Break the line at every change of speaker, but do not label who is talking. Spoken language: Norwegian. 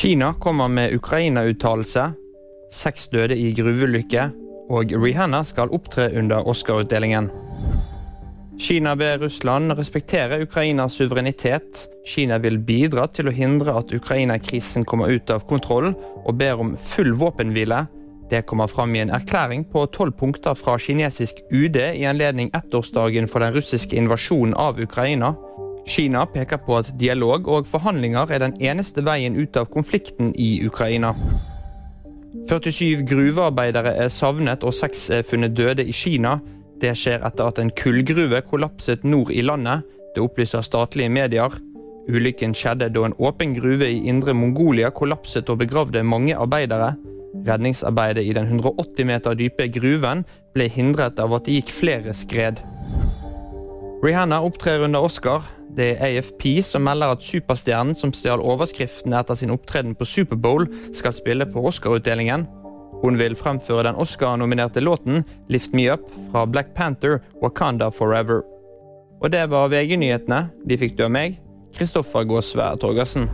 Kina kommer med Ukraina-uttalelse. Seks døde i gruveulykke. Og Rihanna skal opptre under Oscar-utdelingen. Kina ber Russland respektere Ukrainas suverenitet. Kina vil bidra til å hindre at Ukraina-krisen kommer ut av kontroll, og ber om full våpenhvile. Det kommer fram i en erklæring på tolv punkter fra kinesisk UD i anledning ettårsdagen for den russiske invasjonen av Ukraina. Kina peker på at dialog og forhandlinger er den eneste veien ut av konflikten i Ukraina. 47 gruvearbeidere er savnet og seks er funnet døde i Kina. Det skjer etter at en kullgruve kollapset nord i landet. Det opplyser statlige medier. Ulykken skjedde da en åpen gruve i indre Mongolia kollapset og begravde mange arbeidere. Redningsarbeidet i den 180 meter dype gruven ble hindret av at det gikk flere skred. Rihanna opptrer under Oscar. Det er AFP som melder at superstjernen som stjal overskriften etter sin opptreden på Superbowl, skal spille på Oscar-utdelingen. Hun vil fremføre den Oscar-nominerte låten 'Lift Me Up' fra Black Panther Wakanda Forever. Og det var VG-nyhetene. De fikk du av meg, Kristoffer Gåsvær Torgersen.